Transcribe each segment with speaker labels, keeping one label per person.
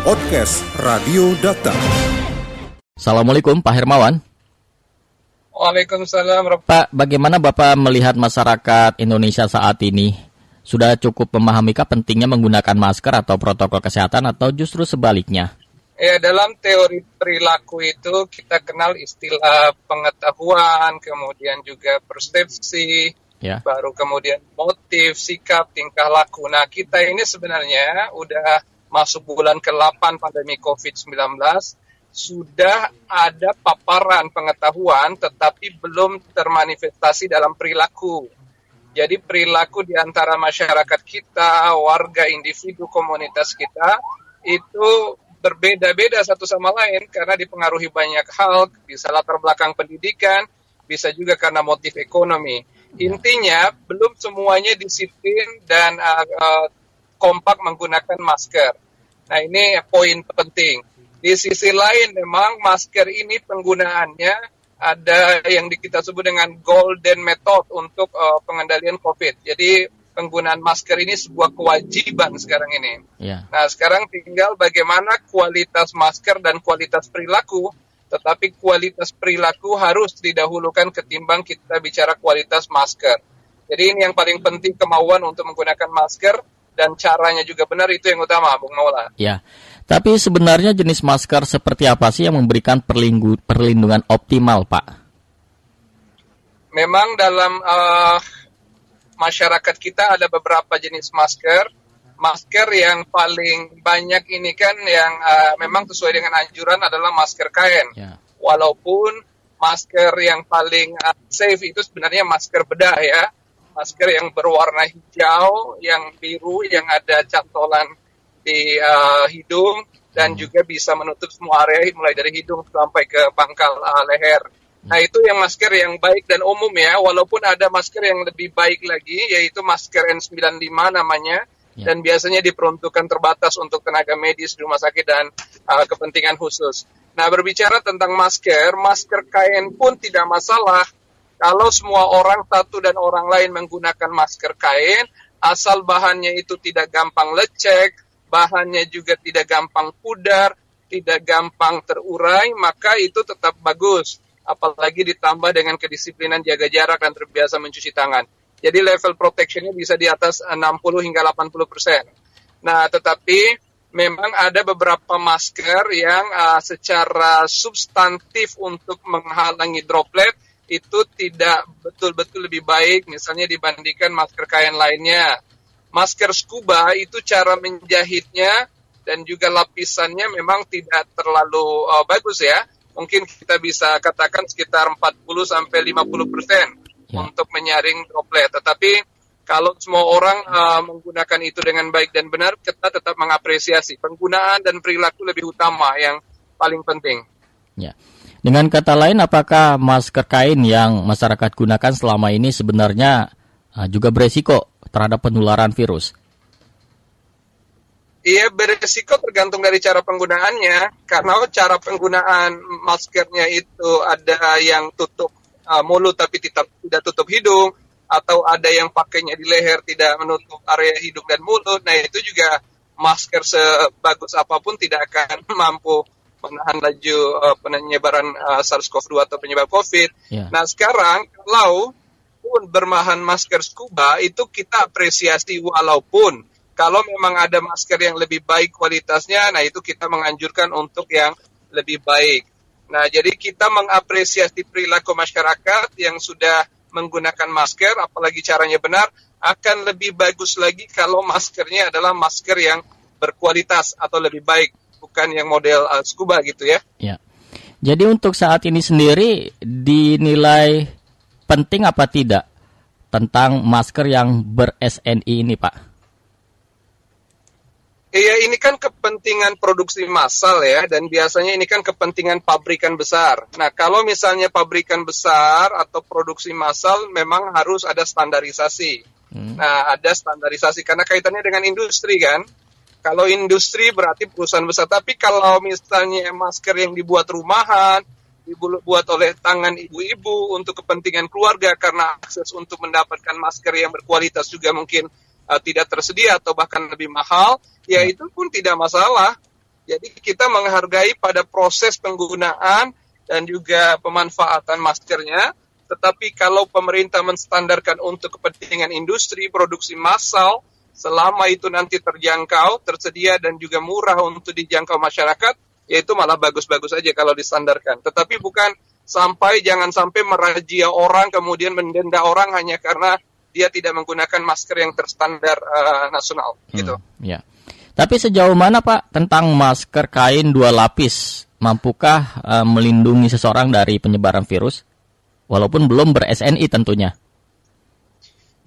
Speaker 1: Podcast Radio Data.
Speaker 2: Assalamualaikum Pak Hermawan.
Speaker 3: Waalaikumsalam.
Speaker 2: Pak, bagaimana Bapak melihat masyarakat Indonesia saat ini? Sudah cukup memahamikah pentingnya menggunakan masker atau protokol kesehatan atau justru sebaliknya?
Speaker 3: Ya, dalam teori perilaku itu kita kenal istilah pengetahuan, kemudian juga persepsi, ya. baru kemudian motif, sikap, tingkah laku. Nah, kita ini sebenarnya udah masuk bulan ke-8 pandemi COVID-19, sudah ada paparan pengetahuan tetapi belum termanifestasi dalam perilaku. Jadi perilaku di antara masyarakat kita, warga, individu, komunitas kita itu berbeda-beda satu sama lain karena dipengaruhi banyak hal, bisa latar belakang pendidikan, bisa juga karena motif ekonomi. Intinya belum semuanya disiplin dan uh, uh, kompak menggunakan masker. Nah ini poin penting. Di sisi lain memang masker ini penggunaannya ada yang kita sebut dengan golden method untuk uh, pengendalian COVID. Jadi penggunaan masker ini sebuah kewajiban sekarang ini. Yeah. Nah, sekarang tinggal bagaimana kualitas masker dan kualitas perilaku, tetapi kualitas perilaku harus didahulukan ketimbang kita bicara kualitas masker. Jadi ini yang paling penting kemauan untuk menggunakan masker dan caranya juga benar itu yang utama, Bung Maula.
Speaker 2: Ya. Tapi sebenarnya jenis masker seperti apa sih yang memberikan perlindungan optimal, Pak?
Speaker 3: Memang dalam uh, masyarakat kita ada beberapa jenis masker. Masker yang paling banyak ini kan yang uh, memang sesuai dengan anjuran adalah masker kain. Yeah. Walaupun masker yang paling uh, safe itu sebenarnya masker bedah ya. Masker yang berwarna hijau, yang biru, yang ada cantolan di uh, hidung dan hmm. juga bisa menutup semua area mulai dari hidung sampai ke pangkal uh, leher. Nah itu yang masker yang baik dan umum ya, walaupun ada masker yang lebih baik lagi, yaitu masker N95 namanya, ya. dan biasanya diperuntukkan terbatas untuk tenaga medis di rumah sakit dan uh, kepentingan khusus. Nah berbicara tentang masker, masker kain pun tidak masalah kalau semua orang satu dan orang lain menggunakan masker kain, asal bahannya itu tidak gampang lecek, bahannya juga tidak gampang pudar, tidak gampang terurai, maka itu tetap bagus apalagi ditambah dengan kedisiplinan jaga jarak dan terbiasa mencuci tangan. Jadi level protectionnya bisa di atas 60 hingga 80 persen. Nah, tetapi memang ada beberapa masker yang uh, secara substantif untuk menghalangi droplet itu tidak betul-betul lebih baik misalnya dibandingkan masker kain lainnya. Masker scuba itu cara menjahitnya dan juga lapisannya memang tidak terlalu uh, bagus ya mungkin kita bisa katakan sekitar 40 sampai 50 persen ya. untuk menyaring droplet. Tetapi kalau semua orang uh, menggunakan itu dengan baik dan benar, kita tetap mengapresiasi penggunaan dan perilaku lebih utama yang paling penting.
Speaker 2: Ya. Dengan kata lain, apakah masker kain yang masyarakat gunakan selama ini sebenarnya uh, juga beresiko terhadap penularan virus?
Speaker 3: Iya beresiko tergantung dari cara penggunaannya karena cara penggunaan maskernya itu ada yang tutup uh, mulut tapi tidak tidak tutup hidung atau ada yang pakainya di leher tidak menutup area hidung dan mulut. Nah itu juga masker sebagus apa pun tidak akan mampu menahan laju uh, penyebaran uh, SARS-CoV-2 atau penyebab COVID. Yeah. Nah sekarang kalau pun berbahan masker scuba itu kita apresiasi walaupun kalau memang ada masker yang lebih baik kualitasnya, nah itu kita menganjurkan untuk yang lebih baik. Nah, jadi kita mengapresiasi perilaku masyarakat yang sudah menggunakan masker, apalagi caranya benar, akan lebih bagus lagi kalau maskernya adalah masker yang berkualitas atau lebih baik, bukan yang model uh, scuba gitu ya.
Speaker 2: Ya. Jadi untuk saat ini sendiri dinilai penting apa tidak tentang masker yang ber-SNI ini, Pak?
Speaker 3: Iya, ini kan kepentingan produksi massal ya, dan biasanya ini kan kepentingan pabrikan besar. Nah, kalau misalnya pabrikan besar atau produksi massal memang harus ada standarisasi. Hmm. Nah, ada standarisasi karena kaitannya dengan industri kan. Kalau industri berarti perusahaan besar, tapi kalau misalnya masker yang dibuat rumahan, dibuat oleh tangan ibu-ibu untuk kepentingan keluarga karena akses untuk mendapatkan masker yang berkualitas juga mungkin uh, tidak tersedia atau bahkan lebih mahal, ya, ya itu pun tidak masalah. Jadi kita menghargai pada proses penggunaan dan juga pemanfaatan maskernya. Tetapi kalau pemerintah menstandarkan untuk kepentingan industri, produksi massal, selama itu nanti terjangkau, tersedia dan juga murah untuk dijangkau masyarakat, yaitu malah bagus-bagus aja kalau distandarkan. Tetapi bukan sampai jangan sampai merajia orang kemudian mendenda orang hanya karena dia tidak menggunakan masker yang terstandar uh, nasional gitu. Hmm,
Speaker 2: ya. Tapi sejauh mana Pak tentang masker kain dua lapis mampukah uh, melindungi seseorang dari penyebaran virus walaupun belum ber-SNI tentunya?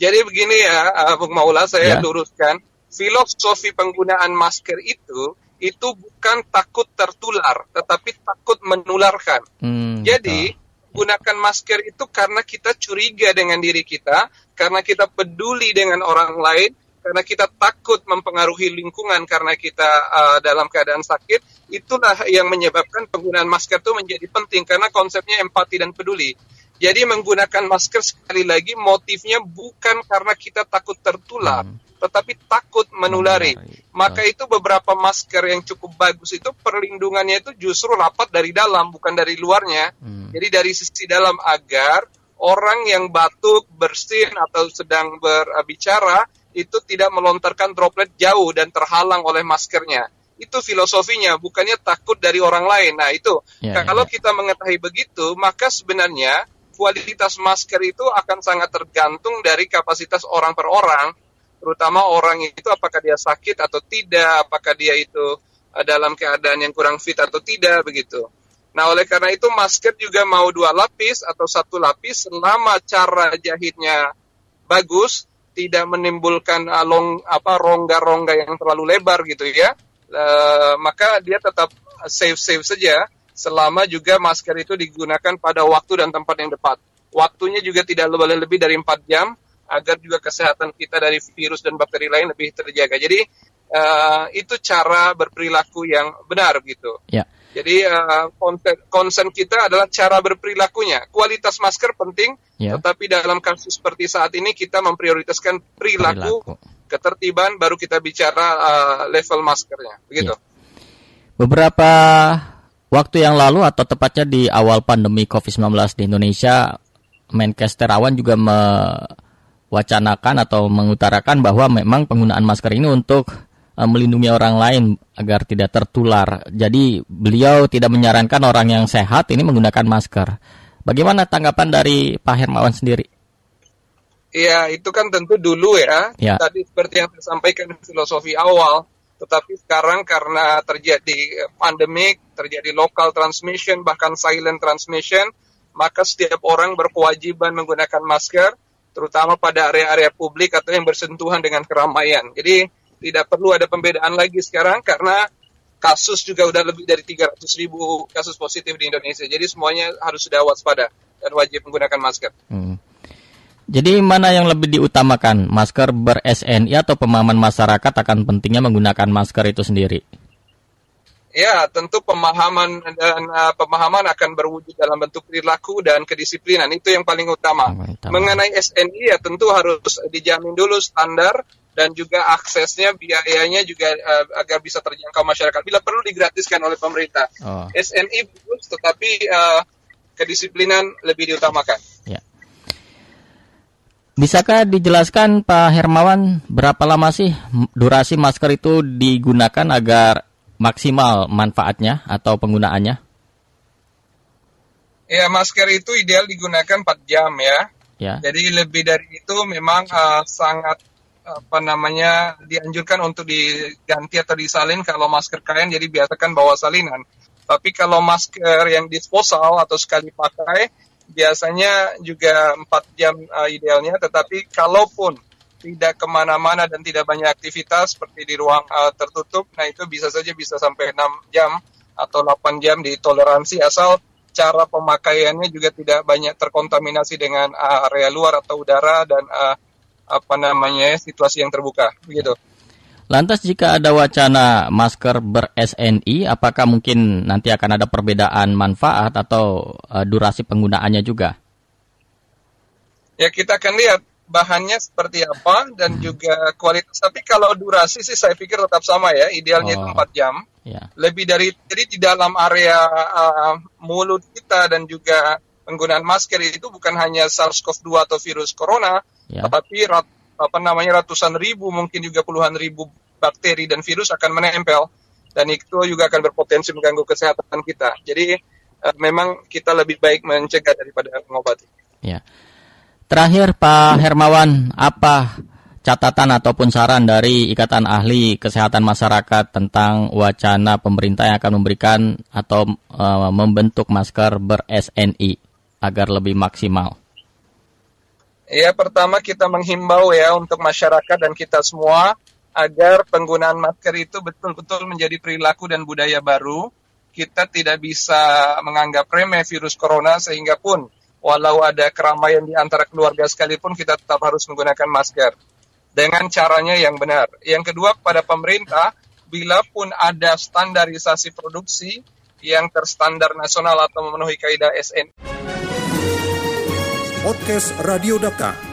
Speaker 3: Jadi begini ya, uh, Bung Maula saya ya. luruskan, filosofi penggunaan masker itu itu bukan takut tertular, tetapi takut menularkan. Hmm, Jadi betul. gunakan masker itu karena kita curiga dengan diri kita, karena kita peduli dengan orang lain, karena kita takut mempengaruhi lingkungan karena kita uh, dalam keadaan sakit, itulah yang menyebabkan penggunaan masker itu menjadi penting karena konsepnya empati dan peduli. Jadi menggunakan masker sekali lagi motifnya bukan karena kita takut tertular, hmm. tetapi takut menulari. Maka itu beberapa masker yang cukup bagus itu perlindungannya itu justru rapat dari dalam bukan dari luarnya. Hmm. Jadi dari sisi dalam agar orang yang batuk, bersin atau sedang berbicara itu tidak melontarkan droplet jauh dan terhalang oleh maskernya. Itu filosofinya, bukannya takut dari orang lain. Nah, itu ya, ya kalau ya. kita mengetahui begitu, maka sebenarnya kualitas masker itu akan sangat tergantung dari kapasitas orang per orang, terutama orang itu apakah dia sakit atau tidak, apakah dia itu eh, dalam keadaan yang kurang fit atau tidak begitu. Nah, oleh karena itu masker juga mau dua lapis atau satu lapis selama cara jahitnya bagus, tidak menimbulkan uh, long apa rongga-rongga yang terlalu lebar gitu ya, uh, maka dia tetap safe safe saja selama juga masker itu digunakan pada waktu dan tempat yang tepat. Waktunya juga tidak boleh lebih dari 4 jam agar juga kesehatan kita dari virus dan bakteri lain lebih terjaga. Jadi uh, itu cara berperilaku yang benar gitu. Ya. Jadi uh, concern kita adalah cara berperilakunya. Kualitas masker penting, ya. tetapi dalam kasus seperti saat ini kita memprioritaskan perilaku, perilaku. ketertiban, baru kita bicara uh, level maskernya. Begitu. Ya.
Speaker 2: Beberapa waktu yang lalu atau tepatnya di awal pandemi COVID-19 di Indonesia, Menkes Terawan juga mewacanakan atau mengutarakan bahwa memang penggunaan masker ini untuk uh, melindungi orang lain agar tidak tertular. Jadi beliau tidak menyarankan orang yang sehat ini menggunakan masker. Bagaimana tanggapan dari Pak Hermawan sendiri?
Speaker 3: Iya, itu kan tentu dulu ya. ya. Tadi seperti yang saya sampaikan filosofi awal, tetapi sekarang karena terjadi pandemik, terjadi local transmission, bahkan silent transmission, maka setiap orang berkewajiban menggunakan masker, terutama pada area-area publik atau yang bersentuhan dengan keramaian. Jadi tidak perlu ada pembedaan lagi sekarang karena kasus juga udah lebih dari 300 ribu kasus positif di Indonesia. Jadi semuanya harus sudah waspada dan wajib menggunakan masker. Hmm.
Speaker 2: Jadi mana yang lebih diutamakan, masker ber-SNI atau pemahaman masyarakat akan pentingnya menggunakan masker itu sendiri?
Speaker 3: Ya, tentu pemahaman dan uh, pemahaman akan berwujud dalam bentuk perilaku dan kedisiplinan. Itu yang paling utama. utama. Mengenai SNI ya tentu harus dijamin dulu standar dan juga aksesnya biayanya juga uh, agar bisa terjangkau masyarakat. Bila perlu digratiskan oleh pemerintah. Oh. SNI bagus, tetapi uh, kedisiplinan lebih diutamakan.
Speaker 2: Bisakah dijelaskan Pak Hermawan berapa lama sih durasi masker itu digunakan agar maksimal manfaatnya atau penggunaannya?
Speaker 3: Ya, masker itu ideal digunakan 4 jam ya. ya. Jadi lebih dari itu memang uh, sangat apa namanya dianjurkan untuk diganti atau disalin kalau masker kain jadi biasakan bawa salinan. Tapi kalau masker yang disposal atau sekali pakai biasanya juga 4 jam uh, idealnya. Tetapi kalaupun tidak ke mana-mana dan tidak banyak aktivitas seperti di ruang uh, tertutup, nah itu bisa saja bisa sampai 6 jam atau 8 jam ditoleransi asal cara pemakaiannya juga tidak banyak terkontaminasi dengan uh, area luar atau udara dan uh, apa namanya situasi yang terbuka begitu.
Speaker 2: Lantas jika ada wacana masker ber-SNI, apakah mungkin nanti akan ada perbedaan manfaat atau uh, durasi penggunaannya juga?
Speaker 3: Ya kita akan lihat bahannya seperti apa dan juga kualitas. Tapi kalau durasi sih saya pikir tetap sama ya, idealnya itu
Speaker 2: Oh.
Speaker 3: 4 jam.
Speaker 2: Ya.
Speaker 3: Lebih dari jadi di dalam area uh, mulut kita dan juga penggunaan masker itu bukan hanya SARS-CoV-2 atau virus corona,
Speaker 2: Ya.
Speaker 3: tetapi rat, apa namanya ratusan ribu mungkin juga puluhan ribu bakteri dan virus akan menempel dan itu juga akan berpotensi mengganggu kesehatan kita. Jadi uh, memang kita lebih baik mencegah daripada mengobati.
Speaker 2: Ya. Terakhir Pak Hermawan, apa catatan ataupun saran dari Ikatan Ahli Kesehatan Masyarakat tentang wacana pemerintah yang akan memberikan atau eh, membentuk masker ber-SNI agar lebih maksimal?
Speaker 3: Ya, pertama kita menghimbau ya untuk masyarakat dan kita semua agar penggunaan masker itu betul-betul menjadi perilaku dan budaya baru. Kita tidak bisa menganggap remeh virus corona sehingga pun walau ada keramaian di antara keluarga sekalipun kita tetap harus menggunakan masker dengan caranya yang benar. Yang kedua kepada pemerintah, bila pun ada standarisasi produksi yang terstandar nasional atau memenuhi kaidah SN
Speaker 1: Podcast Radio Data.